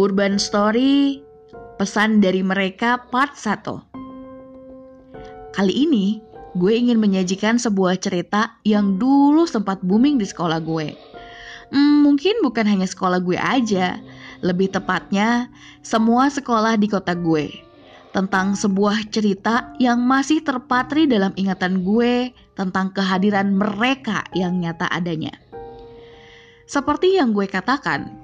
Urban Story Pesan dari Mereka Part 1 Kali ini gue ingin menyajikan sebuah cerita yang dulu sempat booming di sekolah gue. Hmm, mungkin bukan hanya sekolah gue aja, lebih tepatnya semua sekolah di kota gue. Tentang sebuah cerita yang masih terpatri dalam ingatan gue tentang kehadiran mereka yang nyata adanya. Seperti yang gue katakan,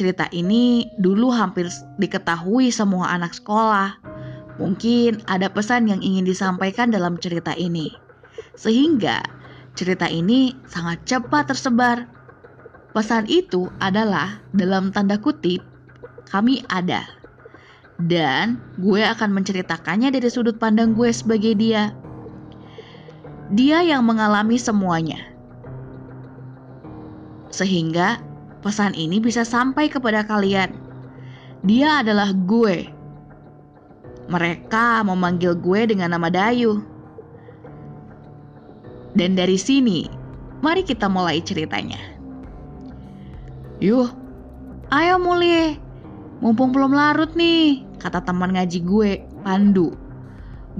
cerita ini dulu hampir diketahui semua anak sekolah. Mungkin ada pesan yang ingin disampaikan dalam cerita ini, sehingga cerita ini sangat cepat tersebar. Pesan itu adalah dalam tanda kutip, "Kami ada." Dan gue akan menceritakannya dari sudut pandang gue sebagai dia. Dia yang mengalami semuanya sehingga pesan ini bisa sampai kepada kalian. Dia adalah gue. Mereka memanggil gue dengan nama Dayu. Dan dari sini, mari kita mulai ceritanya. Yuh, ayo mulai. Mumpung belum larut nih, kata teman ngaji gue, Pandu.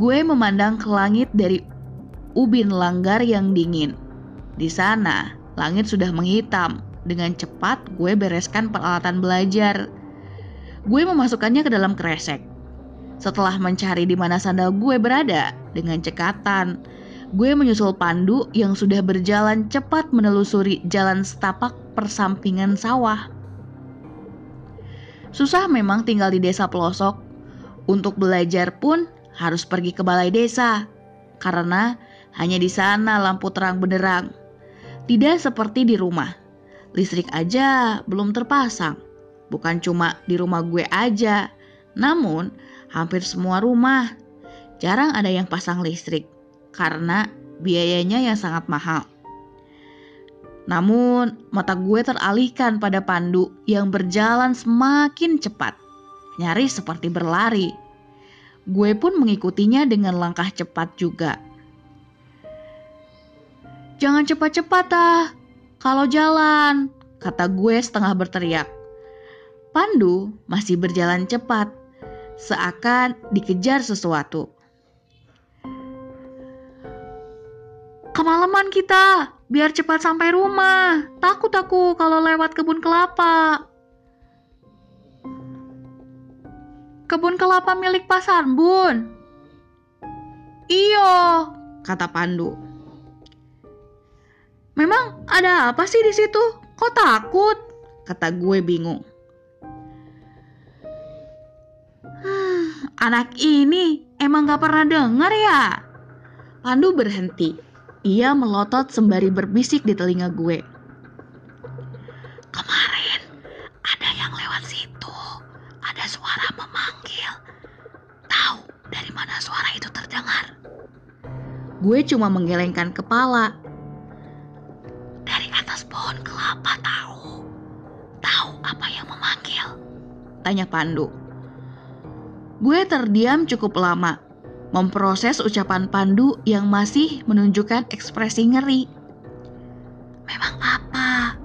Gue memandang ke langit dari ubin langgar yang dingin. Di sana, Langit sudah menghitam. Dengan cepat gue bereskan peralatan belajar. Gue memasukkannya ke dalam kresek. Setelah mencari di mana sandal gue berada dengan cekatan, gue menyusul Pandu yang sudah berjalan cepat menelusuri jalan setapak persampingan sawah. Susah memang tinggal di desa pelosok. Untuk belajar pun harus pergi ke balai desa, karena hanya di sana lampu terang benderang. Tidak seperti di rumah. Listrik aja belum terpasang. Bukan cuma di rumah gue aja, namun hampir semua rumah. Jarang ada yang pasang listrik karena biayanya yang sangat mahal. Namun, mata gue teralihkan pada Pandu yang berjalan semakin cepat, nyaris seperti berlari. Gue pun mengikutinya dengan langkah cepat juga. Jangan cepat-cepat ah, kalau jalan, kata gue setengah berteriak. Pandu masih berjalan cepat, seakan dikejar sesuatu. Kemalaman kita, biar cepat sampai rumah. Takut aku kalau lewat kebun kelapa. Kebun kelapa milik pasar, Bun. Iyo, kata Pandu. Memang ada apa sih di situ? Kok takut? Kata gue bingung. Anak ini emang gak pernah dengar ya? Pandu berhenti. Ia melotot sembari berbisik di telinga gue. Kemarin ada yang lewat situ. Ada suara memanggil. Tahu dari mana suara itu terdengar? Gue cuma menggelengkan kepala Tanya Pandu. Gue terdiam cukup lama, memproses ucapan Pandu yang masih menunjukkan ekspresi ngeri. Memang apa?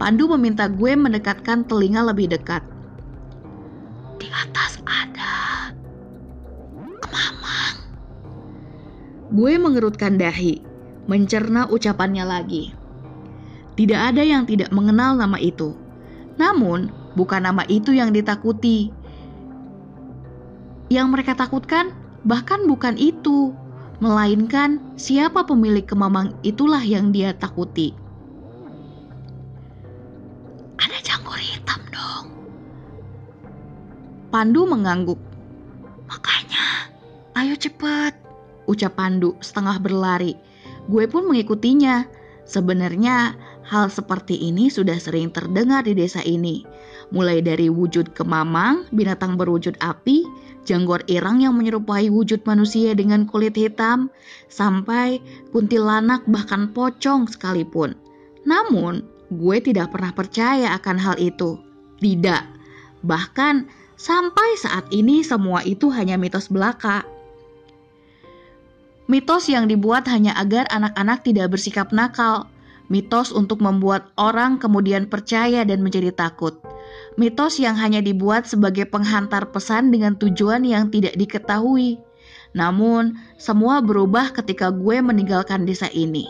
Pandu meminta gue mendekatkan telinga lebih dekat. Di atas ada kemamang. Gue mengerutkan dahi, mencerna ucapannya lagi. Tidak ada yang tidak mengenal nama itu. Namun, Bukan nama itu yang ditakuti. Yang mereka takutkan bahkan bukan itu, melainkan siapa pemilik kemamang itulah yang dia takuti. Ada jangkur hitam dong. Pandu mengangguk. Makanya, ayo cepet, ucap Pandu setengah berlari. Gue pun mengikutinya. Sebenarnya hal seperti ini sudah sering terdengar di desa ini mulai dari wujud kemamang, binatang berwujud api, janggor irang yang menyerupai wujud manusia dengan kulit hitam, sampai kuntilanak bahkan pocong sekalipun. Namun, gue tidak pernah percaya akan hal itu. Tidak. Bahkan sampai saat ini semua itu hanya mitos belaka. Mitos yang dibuat hanya agar anak-anak tidak bersikap nakal. Mitos untuk membuat orang kemudian percaya dan menjadi takut Mitos yang hanya dibuat sebagai penghantar pesan dengan tujuan yang tidak diketahui. Namun, semua berubah ketika gue meninggalkan desa ini.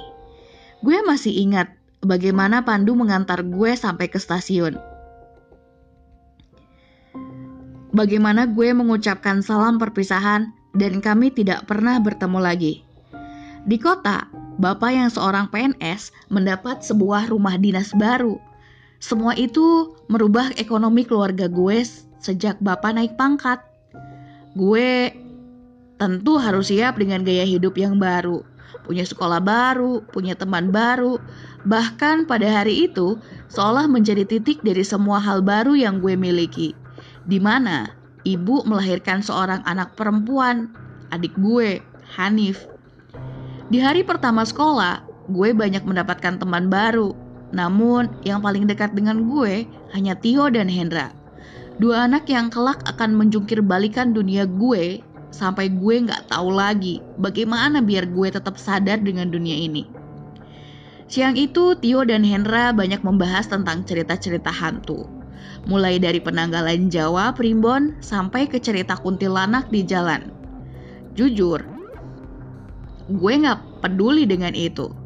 Gue masih ingat bagaimana Pandu mengantar gue sampai ke stasiun. Bagaimana gue mengucapkan salam perpisahan dan kami tidak pernah bertemu lagi. Di kota, bapak yang seorang PNS mendapat sebuah rumah dinas baru semua itu merubah ekonomi keluarga gue sejak bapak naik pangkat. Gue tentu harus siap dengan gaya hidup yang baru, punya sekolah baru, punya teman baru. Bahkan pada hari itu, seolah menjadi titik dari semua hal baru yang gue miliki. Di mana ibu melahirkan seorang anak perempuan, adik gue, Hanif. Di hari pertama sekolah, gue banyak mendapatkan teman baru, namun, yang paling dekat dengan gue hanya Tio dan Hendra. Dua anak yang kelak akan menjungkir balikan dunia gue sampai gue nggak tahu lagi bagaimana biar gue tetap sadar dengan dunia ini. Siang itu, Tio dan Hendra banyak membahas tentang cerita-cerita hantu. Mulai dari penanggalan Jawa, Primbon, sampai ke cerita kuntilanak di jalan. Jujur, gue nggak peduli dengan itu.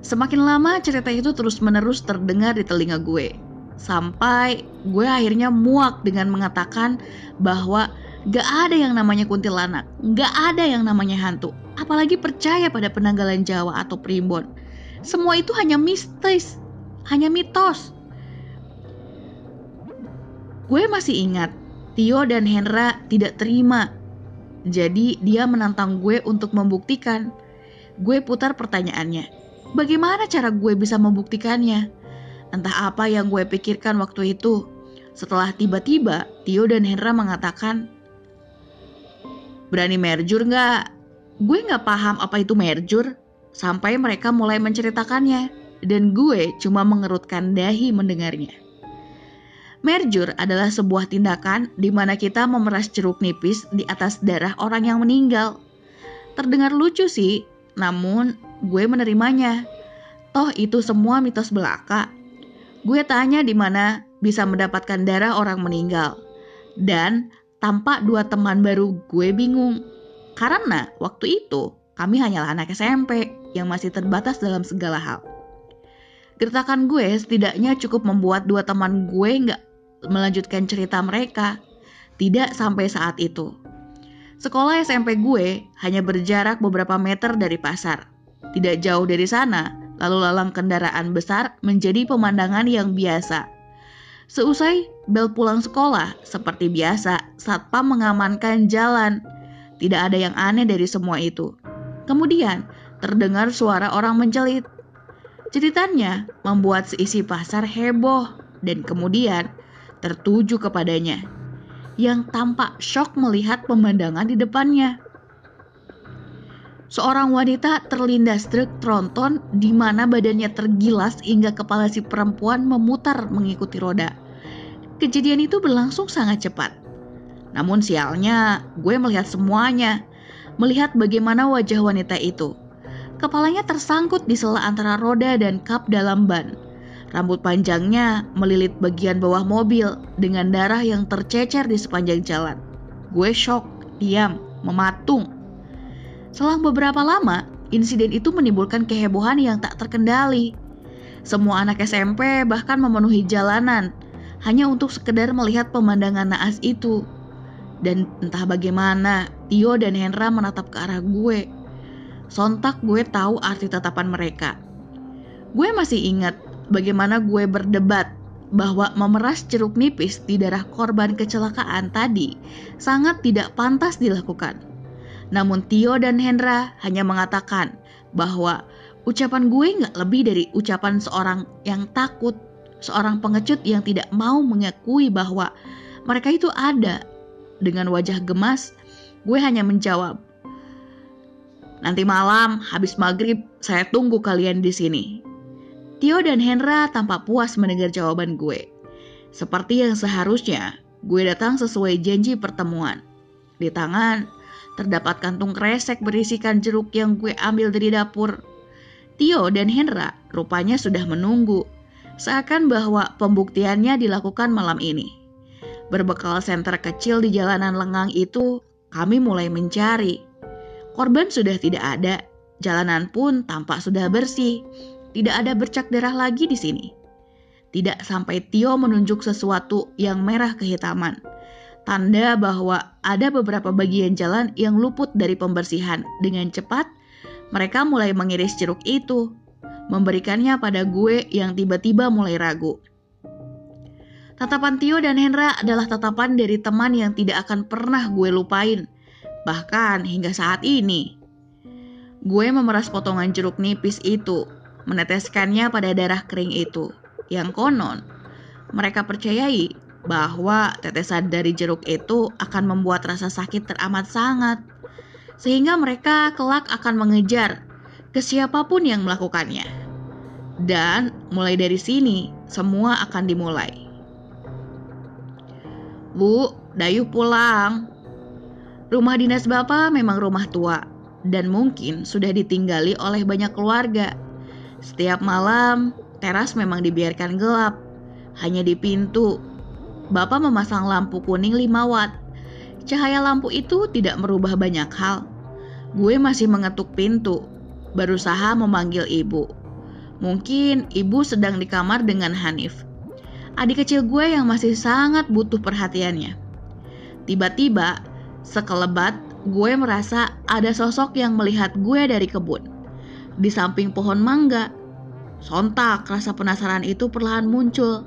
Semakin lama cerita itu terus-menerus terdengar di telinga gue. Sampai gue akhirnya muak dengan mengatakan bahwa gak ada yang namanya kuntilanak, gak ada yang namanya hantu. Apalagi percaya pada penanggalan Jawa atau primbon. Semua itu hanya mistis, hanya mitos. Gue masih ingat, Tio dan Hendra tidak terima. Jadi dia menantang gue untuk membuktikan. Gue putar pertanyaannya, Bagaimana cara gue bisa membuktikannya? Entah apa yang gue pikirkan waktu itu. Setelah tiba-tiba Tio dan Hendra mengatakan, Berani merjur nggak? Gue nggak paham apa itu merjur. Sampai mereka mulai menceritakannya. Dan gue cuma mengerutkan dahi mendengarnya. Merjur adalah sebuah tindakan di mana kita memeras jeruk nipis di atas darah orang yang meninggal. Terdengar lucu sih, namun gue menerimanya. Toh itu semua mitos belaka. Gue tanya di mana bisa mendapatkan darah orang meninggal. Dan tampak dua teman baru gue bingung. Karena waktu itu kami hanyalah anak SMP yang masih terbatas dalam segala hal. Gertakan gue setidaknya cukup membuat dua teman gue nggak melanjutkan cerita mereka. Tidak sampai saat itu. Sekolah SMP gue hanya berjarak beberapa meter dari pasar. Tidak jauh dari sana, lalu lalang kendaraan besar menjadi pemandangan yang biasa. Seusai bel pulang sekolah, seperti biasa, satpam mengamankan jalan. Tidak ada yang aneh dari semua itu. Kemudian, terdengar suara orang menjelit. Ceritanya membuat seisi pasar heboh dan kemudian tertuju kepadanya yang tampak shock melihat pemandangan di depannya. Seorang wanita terlindas truk tronton di mana badannya tergilas hingga kepala si perempuan memutar mengikuti roda. Kejadian itu berlangsung sangat cepat. Namun sialnya, gue melihat semuanya. Melihat bagaimana wajah wanita itu. Kepalanya tersangkut di sela antara roda dan kap dalam ban. Rambut panjangnya melilit bagian bawah mobil dengan darah yang tercecer di sepanjang jalan. Gue shock, diam, mematung Selang beberapa lama, insiden itu menimbulkan kehebohan yang tak terkendali. Semua anak SMP bahkan memenuhi jalanan hanya untuk sekedar melihat pemandangan naas itu. Dan entah bagaimana, Tio dan Hendra menatap ke arah gue. Sontak gue tahu arti tatapan mereka. Gue masih ingat bagaimana gue berdebat bahwa memeras jeruk nipis di darah korban kecelakaan tadi sangat tidak pantas dilakukan. Namun Tio dan Hendra hanya mengatakan bahwa ucapan gue nggak lebih dari ucapan seorang yang takut, seorang pengecut yang tidak mau mengakui bahwa mereka itu ada. Dengan wajah gemas, gue hanya menjawab, Nanti malam, habis maghrib, saya tunggu kalian di sini. Tio dan Hendra tampak puas mendengar jawaban gue. Seperti yang seharusnya, gue datang sesuai janji pertemuan. Di tangan, Terdapat kantung kresek berisikan jeruk yang gue ambil dari dapur. Tio dan Hendra rupanya sudah menunggu. Seakan bahwa pembuktiannya dilakukan malam ini. Berbekal senter kecil di jalanan lengang itu, kami mulai mencari. Korban sudah tidak ada, jalanan pun tampak sudah bersih. Tidak ada bercak darah lagi di sini. Tidak sampai Tio menunjuk sesuatu yang merah kehitaman. Tanda bahwa ada beberapa bagian jalan yang luput dari pembersihan. Dengan cepat, mereka mulai mengiris jeruk itu memberikannya pada gue yang tiba-tiba mulai ragu. Tatapan Tio dan Hendra adalah tatapan dari teman yang tidak akan pernah gue lupain, bahkan hingga saat ini. Gue memeras potongan jeruk nipis itu, meneteskannya pada darah kering itu, yang konon mereka percayai bahwa tetesan dari jeruk itu akan membuat rasa sakit teramat sangat, sehingga mereka kelak akan mengejar ke siapa pun yang melakukannya. Dan mulai dari sini, semua akan dimulai. Bu, Dayu pulang. Rumah dinas Bapak memang rumah tua dan mungkin sudah ditinggali oleh banyak keluarga. Setiap malam, teras memang dibiarkan gelap. Hanya di pintu, Bapak memasang lampu kuning 5 watt. Cahaya lampu itu tidak merubah banyak hal. Gue masih mengetuk pintu, berusaha memanggil ibu. Mungkin ibu sedang di kamar dengan Hanif. Adik kecil gue yang masih sangat butuh perhatiannya. Tiba-tiba, sekelebat gue merasa ada sosok yang melihat gue dari kebun. Di samping pohon mangga, sontak rasa penasaran itu perlahan muncul.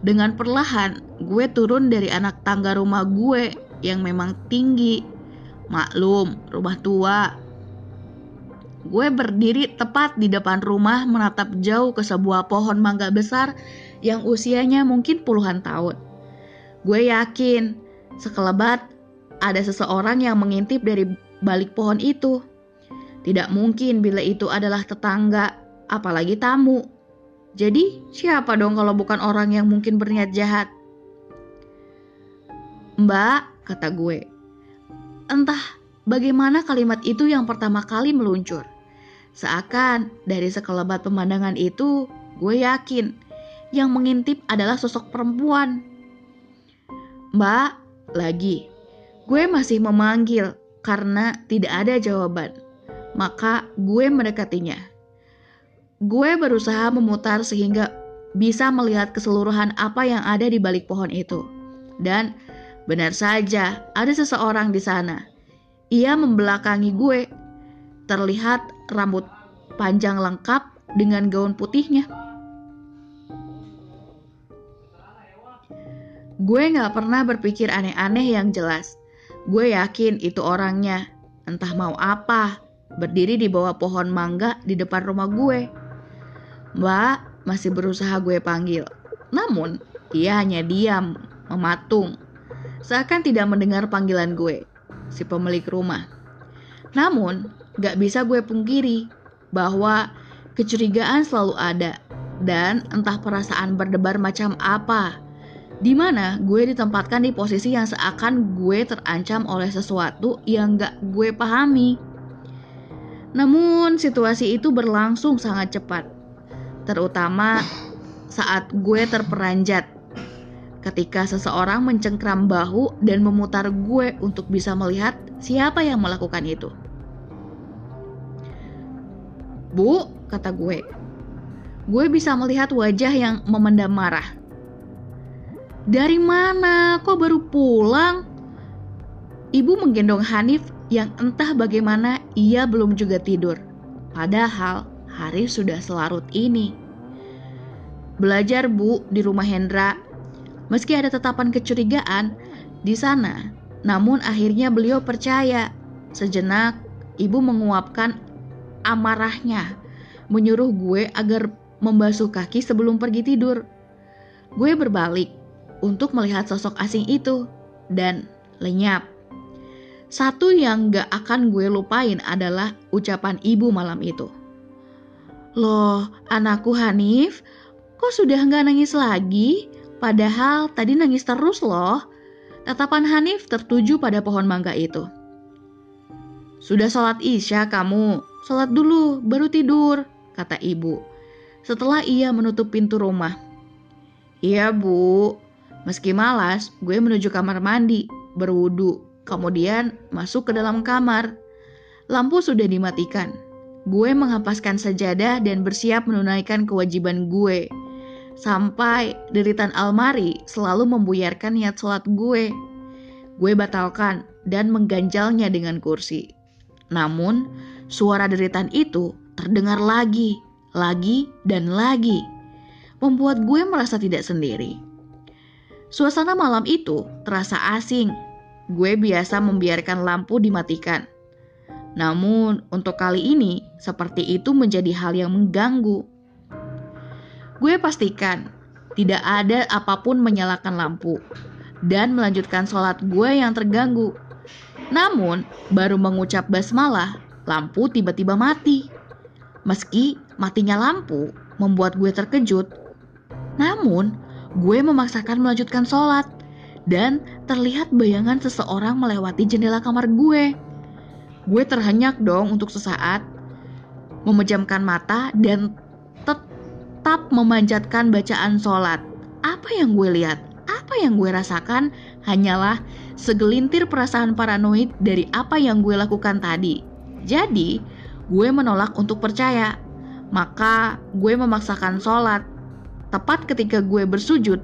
Dengan perlahan, gue turun dari anak tangga rumah gue yang memang tinggi. Maklum, rumah tua, Gue berdiri tepat di depan rumah menatap jauh ke sebuah pohon mangga besar yang usianya mungkin puluhan tahun. Gue yakin sekelebat ada seseorang yang mengintip dari balik pohon itu. Tidak mungkin bila itu adalah tetangga, apalagi tamu. Jadi, siapa dong kalau bukan orang yang mungkin berniat jahat? Mbak, kata gue. Entah bagaimana kalimat itu yang pertama kali meluncur. Seakan dari sekelebat pemandangan itu, gue yakin yang mengintip adalah sosok perempuan. Mbak, lagi. Gue masih memanggil karena tidak ada jawaban. Maka gue mendekatinya. Gue berusaha memutar sehingga bisa melihat keseluruhan apa yang ada di balik pohon itu. Dan benar saja, ada seseorang di sana. Ia membelakangi gue terlihat rambut panjang lengkap dengan gaun putihnya. Gue gak pernah berpikir aneh-aneh yang jelas. Gue yakin itu orangnya, entah mau apa, berdiri di bawah pohon mangga di depan rumah gue. Mbak masih berusaha gue panggil, namun ia hanya diam, mematung, seakan tidak mendengar panggilan gue, si pemilik rumah. Namun, Gak bisa gue pungkiri bahwa kecurigaan selalu ada dan entah perasaan berdebar macam apa. Di mana gue ditempatkan di posisi yang seakan gue terancam oleh sesuatu yang gak gue pahami. Namun situasi itu berlangsung sangat cepat, terutama saat gue terperanjat ketika seseorang mencengkram bahu dan memutar gue untuk bisa melihat siapa yang melakukan itu. Bu, kata gue. Gue bisa melihat wajah yang memendam marah. Dari mana? Kok baru pulang? Ibu menggendong Hanif yang entah bagaimana ia belum juga tidur. Padahal hari sudah selarut ini. Belajar bu di rumah Hendra. Meski ada tetapan kecurigaan di sana, namun akhirnya beliau percaya. Sejenak, ibu menguapkan amarahnya menyuruh gue agar membasuh kaki sebelum pergi tidur. Gue berbalik untuk melihat sosok asing itu dan lenyap. Satu yang gak akan gue lupain adalah ucapan ibu malam itu. Loh, anakku Hanif, kok sudah gak nangis lagi? Padahal tadi nangis terus loh. Tatapan Hanif tertuju pada pohon mangga itu. Sudah sholat isya kamu, sholat dulu baru tidur, kata ibu. setelah ia menutup pintu rumah. Iya bu, meski malas, gue menuju kamar mandi, berwudu, kemudian masuk ke dalam kamar. Lampu sudah dimatikan. Gue menghapaskan sajadah dan bersiap menunaikan kewajiban gue. Sampai deritan almari selalu membuyarkan niat sholat gue. Gue batalkan dan mengganjalnya dengan kursi. Namun, suara deritan itu terdengar lagi, lagi, dan lagi. Membuat gue merasa tidak sendiri. Suasana malam itu terasa asing. Gue biasa membiarkan lampu dimatikan namun, untuk kali ini, seperti itu menjadi hal yang mengganggu. Gue pastikan tidak ada apa pun menyalakan lampu dan melanjutkan sholat gue yang terganggu. Namun, baru mengucap basmalah, lampu tiba-tiba mati. Meski matinya lampu membuat gue terkejut, namun gue memaksakan melanjutkan sholat dan terlihat bayangan seseorang melewati jendela kamar gue. Gue terhenyak dong untuk sesaat, memejamkan mata dan tetap memanjatkan bacaan sholat. Apa yang gue lihat, apa yang gue rasakan hanyalah segelintir perasaan paranoid dari apa yang gue lakukan tadi. Jadi, gue menolak untuk percaya. Maka, gue memaksakan sholat. Tepat ketika gue bersujud,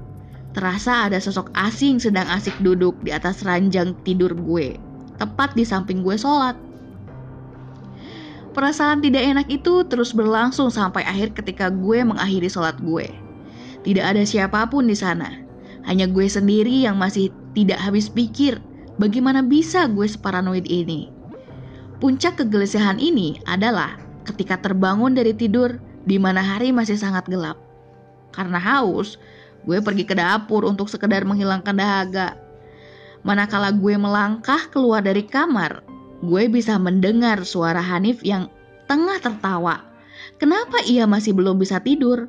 terasa ada sosok asing sedang asik duduk di atas ranjang tidur gue, tepat di samping gue sholat. Perasaan tidak enak itu terus berlangsung sampai akhir ketika gue mengakhiri sholat gue. Tidak ada siapa pun di sana, hanya gue sendiri yang masih tidak habis pikir bagaimana bisa gue separanoid ini. Puncak kegelisahan ini adalah ketika terbangun dari tidur di mana hari masih sangat gelap. Karena haus, gue pergi ke dapur untuk sekedar menghilangkan dahaga. Manakala gue melangkah keluar dari kamar, gue bisa mendengar suara Hanif yang tengah tertawa. Kenapa ia masih belum bisa tidur?